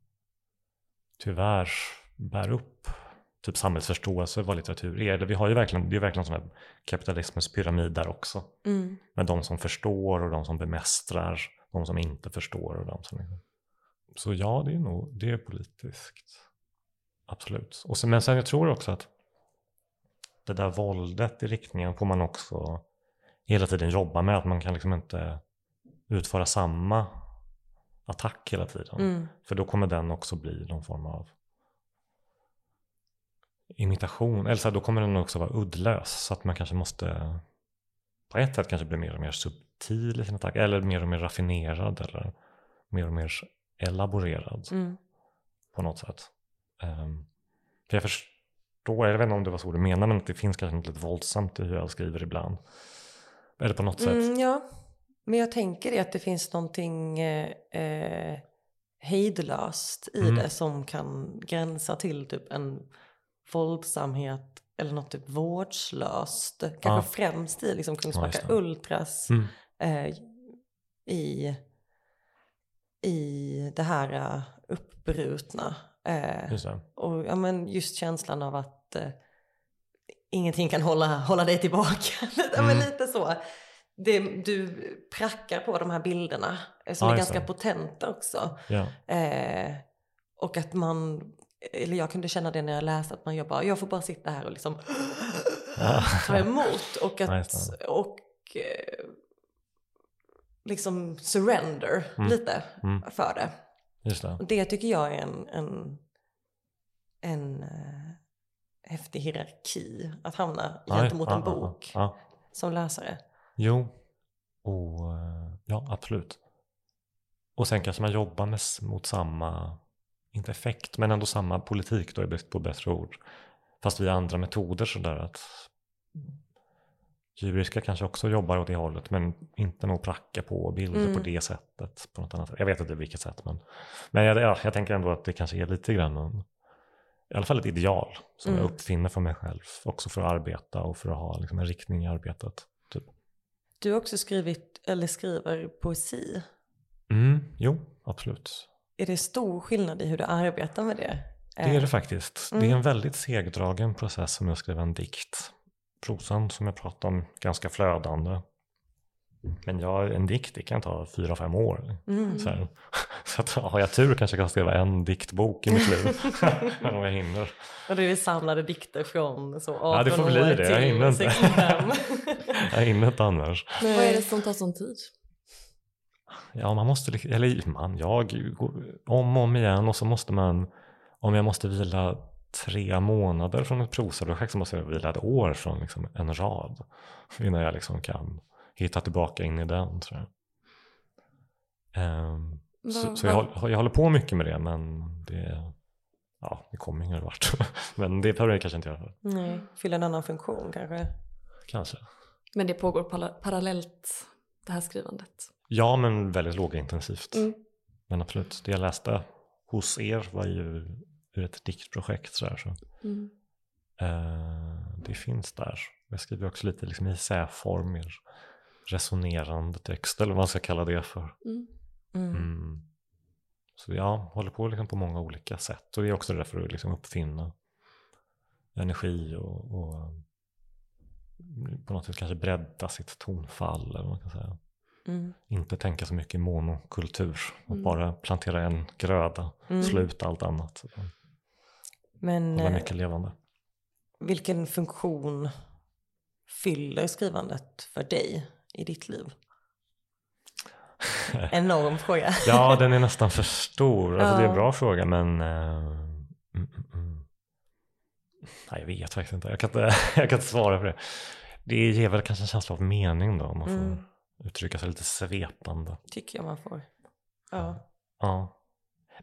tyvärr bär upp typ samhällsförståelse vad litteratur är. vi har ju verkligen, det är verkligen här kapitalismens pyramid där också. Mm. Med de som förstår och de som bemästrar, de som inte förstår och de som... Så ja, det är nog, det är politiskt. Absolut. Och sen, men sen jag tror också att det där våldet i riktningen får man också hela tiden jobba med. Att man kan liksom inte utföra samma attack hela tiden. Mm. För då kommer den också bli någon form av imitation. Eller så här, då kommer den också vara uddlös. Så att man kanske måste på ett sätt kanske bli mer och mer subtil i sin attack. Eller mer och mer raffinerad. Eller mer och mer elaborerad. Mm. På något sätt. Um, för jag förstår, jag vet inte om det var så du menade, men det finns kanske något lite våldsamt i hur jag skriver ibland. Eller på något sätt. Mm, ja, men jag tänker att det finns någonting eh, hejdlöst i mm. det som kan gränsa till typ en våldsamhet eller något typ vårdslöst. Kanske ja. främst i liksom Kungsbacka ja, Ultras mm. eh, i, i det här uh, uppbrutna. Eh, och ja, men just känslan av att eh, ingenting kan hålla, hålla dig tillbaka. mm. men lite så. Det, du prackar på de här bilderna eh, som ja, är ganska potenta också. Ja. Eh, och att man, eller jag kunde känna det när jag läste att man jag bara, jag får bara sitta här och liksom ta emot och att, och eh, liksom surrender mm. lite mm. för det. Det. Och det tycker jag är en, en, en uh, häftig hierarki att hamna gentemot ja, en bok ja, som läsare. Jo, och eh, ja absolut. Och sen kanske man jobbar med, mot samma, inte effekt, men ändå samma politik då på bättre ord. Fast via andra metoder sådär att Djuriska kanske också jobbar åt det hållet men inte nog pracka på bilder mm. på det sättet. På något annat sätt. Jag vet inte vilket sätt men, men jag, ja, jag tänker ändå att det kanske är lite grann en, i alla fall ett ideal som mm. jag uppfinner för mig själv. Också för att arbeta och för att ha liksom, en riktning i arbetet. Du har också skrivit, eller skriver poesi. Mm, jo, absolut. Är det stor skillnad i hur du arbetar med det? Det är det faktiskt. Mm. Det är en mm. väldigt segdragen process som att skriva en dikt. Prosan som jag pratade om, ganska flödande. Men jag, en dikt det kan ta fyra, fem år. Mm. Så, att, har jag tur kanske jag kan skriva en diktbok i mitt liv. om jag hinner. Och det är samlade dikter från så 18 ja, det får bli det. Jag hinner inte. jag hinner inte annars. Men vad är det som tar sån tid? Ja, man måste, eller man, jag, om och om igen och så måste man, om jag måste vila tre månader från ett prosaprojekt så måste jag vila ett år från liksom en rad innan jag liksom kan hitta tillbaka in i den. Tror jag. Um, så, så jag, jag, håller på mycket med det men det, ja, det kommer ingen vart. men det behöver jag kanske inte göra. Nej, fylla en annan funktion kanske. Kanske. Men det pågår parallellt det här skrivandet? Ja, men väldigt lågintensivt. Mm. Men absolut, det jag läste hos er var ju ur ett diktprojekt. Så, så. Mm. Uh, det finns där. Jag skriver också lite liksom i essäform, mer resonerande text eller vad man ska kalla det för. Mm. Mm. mm. Så jag håller på liksom på många olika sätt och det är också därför att liksom uppfinna energi och, och, på något sätt kanske bredda sitt tonfall eller vad man kan säga. Mm. Inte tänka så mycket monokultur och mm. bara plantera en gröda, mm. slå ut allt annat. Men Hålla mycket levande. Vilken funktion fyller skrivandet för dig i ditt liv? Enorm fråga. ja, den är nästan för stor. Alltså, ja. Det är en bra fråga men uh, mm, mm. Nej, jag vet faktiskt inte. Jag kan inte, jag kan inte svara på det. Det ger väl kanske en känsla av mening då, om man får Mm. uttrycka sig lite svepande. Tycker jag man får. Ja. Ja.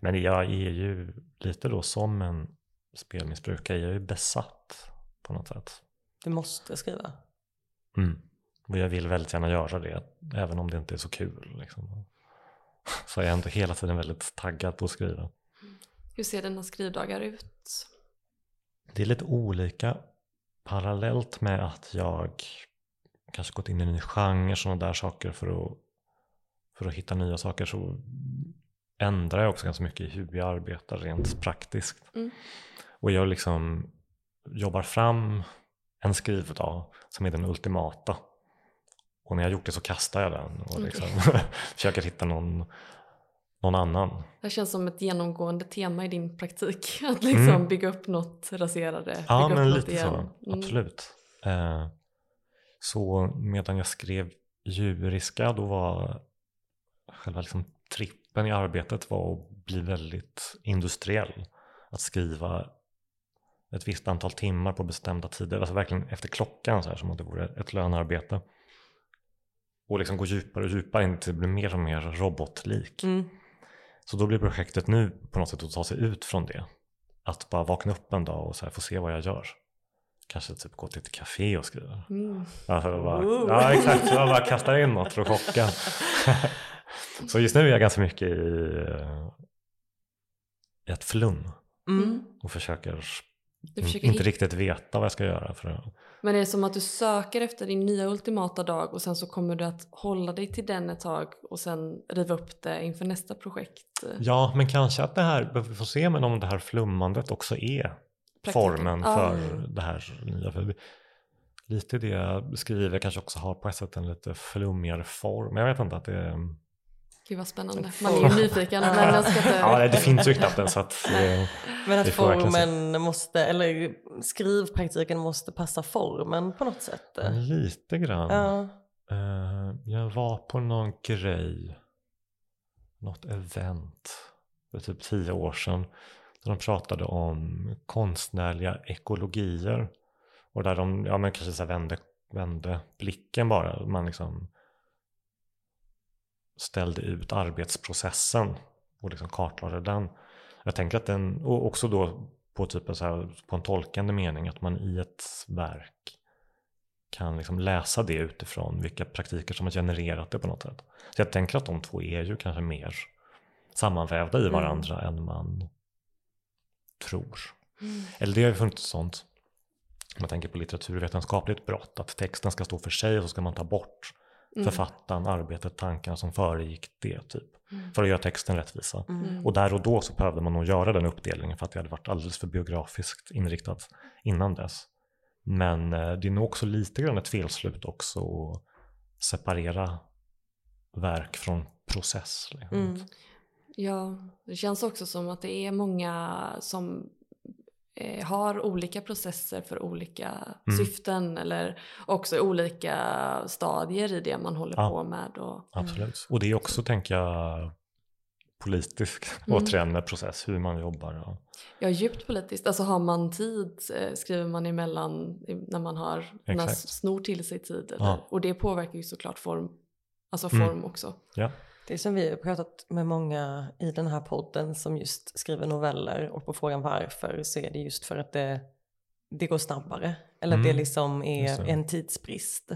Men jag är ju lite då som en spelmissbrukare, jag är ju besatt på något sätt. Du måste skriva. Mm. Och jag vill väldigt gärna göra det, även om det inte är så kul. Liksom. Så jag är ändå hela tiden väldigt taggad på att skriva. Hur ser dina skrivdagar ut? Det är lite olika parallellt med att jag kanske gått in i en ny genre, sådana där saker för att, för att hitta nya saker så ändrar jag också ganska mycket i hur jag arbetar rent praktiskt. Mm. Och jag liksom jobbar fram en skrivdag som är den ultimata. Och när jag har gjort det så kastar jag den och liksom försöker hitta någon, någon annan. Det känns som ett genomgående tema i din praktik. Att liksom Mm. bygga upp något, rasera det, Ja, men lite så. igen. Mm. Absolut. Eh, så medan jag skrev djuriska då var själva liksom trippen i arbetet var att bli väldigt industriell. Att skriva ett visst antal timmar på bestämda tider, alltså verkligen efter klockan så här, som att det vore ett lönearbete. Och liksom gå djupare och djupare in till det blir mer och mer robotlik. Mm. Så då blir projektet nu på något sätt att ta sig ut från det. Att bara vakna upp en dag och så här få se vad jag gör. Kanske typ gå till ett café och skriva. Mm. Att bara, Ooh. ja exakt, jag bara kastar in något för att chocka. så just nu är jag ganska mycket i, eh, i ett flum Mm. och försöker, Du försöker inte hitta- riktigt veta vad jag ska göra. För att, Men är det som att du söker efter din nya ultimata dag och sen så kommer du att hålla dig till den ett tag och sen riva upp det inför nästa projekt? ja, men kanske att det här, vi får se men om det här flummandet också är Praktiken. formen Ah. för det här nya. För lite det jag skriver kanske också har på ett sätt en lite flummigare form. Jag vet inte att det är... Gud vad spännande. Man är ju nyfiken men jag ska inte... Ja, det finns ju knappt en så att... Det, Men att formen måste, eller skrivpraktiken måste passa formen på något sätt. lite grann. Ja. Eh, jag var på någon grej, något event för typ tio år sedan. Där de pratade om konstnärliga ekologier. Och där de ja, men kanske så vände, vände blicken bara. Man liksom ställde ut arbetsprocessen och liksom kartlade den. Jag tänker att den, och också då på, typ en så här, på en tolkande mening, att man i ett verk kan liksom läsa det utifrån vilka praktiker som har genererat det på något sätt. Så jag tänker att de två är ju kanske mer sammanvävda i Mm. varandra än man tror. Mm. Eller det har ju funnits sånt, om man tänker på litteraturvetenskapligt brott, att texten ska stå för sig och så ska man ta bort Mm. författaren, arbetet, tankarna som föregick det typ. Mm. För att göra texten rättvisa. Mm. Och där och då så behövde man nog göra den uppdelningen för att det hade varit alldeles för biografiskt inriktat innan dess. Men eh, det är nog också lite grann ett felslut också att separera verk från process. Liksom. Mm. Ja, det känns också som att det är många som har olika processer för olika Mm. syften eller också olika stadier i det man håller Ja. på med. Och, Absolut. Och det är också, tänker jag, politisk Mm. återigen med process, hur man jobbar. Ja. ja, djupt politiskt. Alltså har man tid, eh, skriver man emellan när man har, när Exakt. snor till sig tid. Eller, Ja. Och det påverkar ju såklart form, alltså Mm. form också. Ja. Det är som vi har pratat med många i den här podden som just skriver noveller och på frågan varför så är det just för att det, det går snabbare. Eller att Mm. det liksom Just är det. en tidsbrist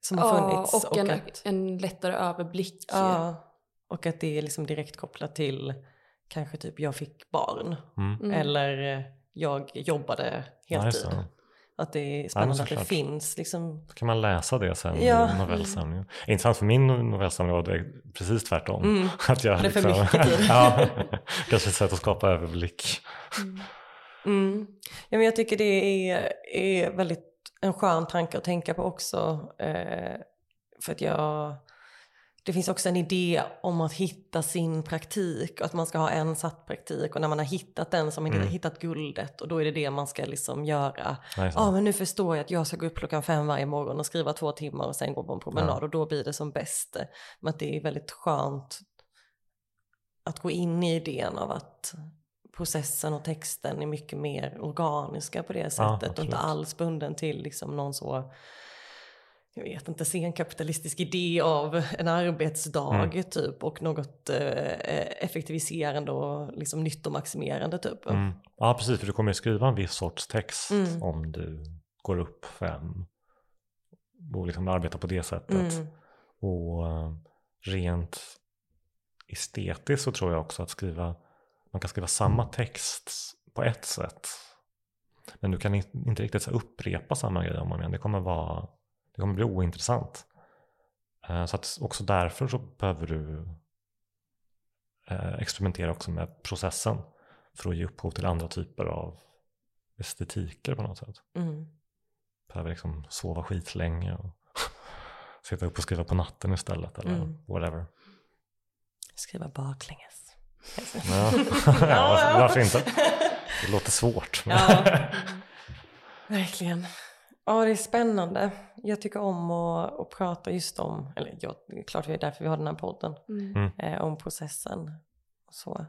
som har Ja, funnits. och, en, att, en lättare överblick. ja, och att det är liksom direkt kopplat till kanske typ jag fick barn Mm. Mm. eller jag jobbade Ja, heltid. det. Att det är Ja, spännande att det finns liksom. Så kan man läsa det sen Ja. i novellsamlingen. Intressant för min novellsamling var det precis tvärtom. Mm. Att jag, Det är för mycket tid. ja, kanske ett sätt att skapa överblick. Mm. Mm. Ja, men jag tycker det är, är väldigt en skön tanke att tänka på också. Eh, för att jag, det finns också en idé om att hitta sin praktik och att man ska ha en satt praktik och när man har hittat den man Mm. hittat guldet och då är det det man ska liksom göra. Ja men nu förstår jag att jag ska gå upp klockan fem varje morgon och skriva två timmar och sen gå på en promenad Ja. och då blir det som bäst. Men att det är väldigt skönt att gå in i idén av att processen och texten är mycket mer organiska på det Ja, sättet och absolut. inte alls bunden till liksom någon så jag vet inte, senkapitalistisk idé av en arbetsdag Mm. typ och något eh, effektiviserande och liksom nyttomaximerande typ. Mm. Ja, precis, för du kommer ju skriva en viss sorts text Mm. om du går upp fem och liksom arbetar på det sättet. Mm. Och eh, rent estetiskt så tror jag också att skriva, man kan skriva samma text på ett sätt. Men du kan in- inte riktigt så upprepa samma grej om och om igen. Det kommer, vara, det kommer bli ointressant. Eh, Så att också därför så behöver du eh, experimentera också med processen för att ge upphov till andra typer av estetiker på något sätt. Mm. Behöver liksom sova skitlänge och sitta upp och skriva på natten istället eller Mm. whatever. Skriva baklänges. Ja. ja, varför, inte? Det låter svårt. Ja, verkligen. Ja, det är spännande. Jag tycker om att, att prata just om, eller ja, det är klart det är därför vi har den här podden, Mm. eh, om processen. Och så.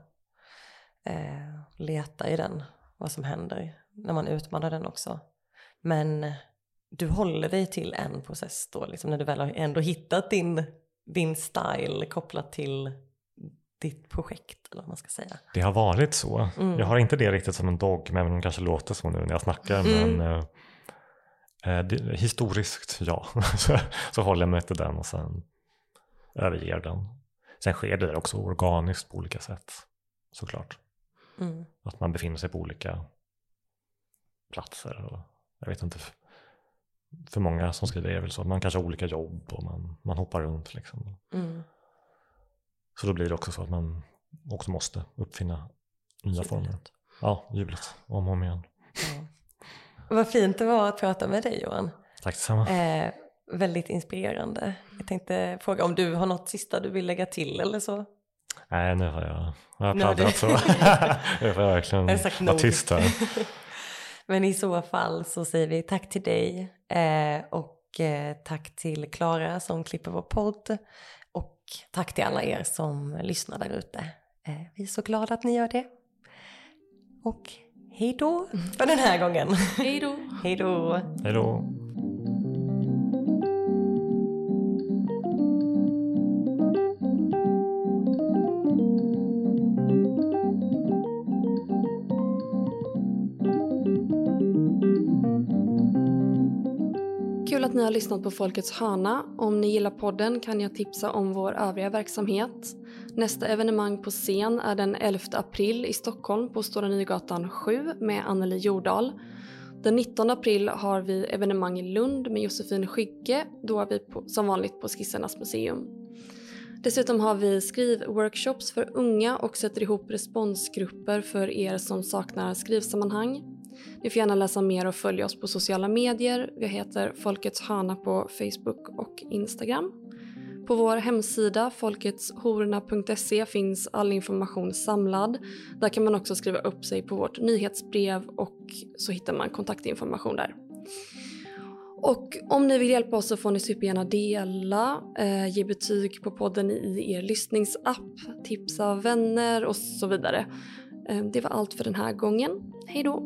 Eh, leta i den, vad som händer när man utmanar den också. Men du håller dig till en process då, liksom när du väl har ändå hittat din, din style kopplat till ditt projekt, eller vad man ska säga. Det har varit så. Mm. Jag har inte det riktigt som en dogm, även om det kanske låter så nu när jag snackar. Mm. Men eh, det, historiskt, ja, så, så håller jag mig till den och sen överger den. Sen sker det också organiskt på olika sätt, såklart. Mm. Att man befinner sig på olika platser. Och jag vet inte, för många som skriver är det väl så. Man kanske har olika jobb och man, man hoppar runt. Liksom. Mm. Så då blir det också så att man också måste uppfinna nya former. Ja, hjulet. Om och om igen. Ja. Vad fint det var att prata med dig Johan. Tack detsamma. Eh, väldigt inspirerande. Jag tänkte fråga om du har något sista du vill lägga till eller så? Nej, nu har jag, jag har pladdrat så. nu får jag verkligen vara tyst här. Men i så fall så säger vi tack till dig eh, och eh, tack till Klara som klipper vår podd och tack till alla er som lyssnar där ute. Eh, vi är så glada att ni gör det. Och hej då för den här gången. Hej då! hej då. Hej då. Kul att ni har lyssnat på Folkets hörna. Om ni gillar podden kan jag tipsa om vår övriga verksamhet. Nästa evenemang på scen är den 11 april i Stockholm på Stora Nygatan 7 med Anneli Jordahl. Den 19 april har vi evenemang i Lund med Josefin Skygge. Då är vi på, som vanligt på Skissernas museum. Dessutom har vi skrivworkshops för unga och sätter ihop responsgrupper för er som saknar skrivsammanhang. Ni får gärna läsa mer och följa oss på sociala medier. Vi heter Folkets hörna på Facebook och Instagram. På vår hemsida folketshorna.se finns all information samlad. Där kan man också skriva upp sig på vårt nyhetsbrev och så hittar man kontaktinformation där. Och om ni vill hjälpa oss så får ni supergärna dela, eh, ge betyg på podden i er lyssningsapp, tipsa vänner och så vidare. Eh, det var allt för den här gången. Hej då!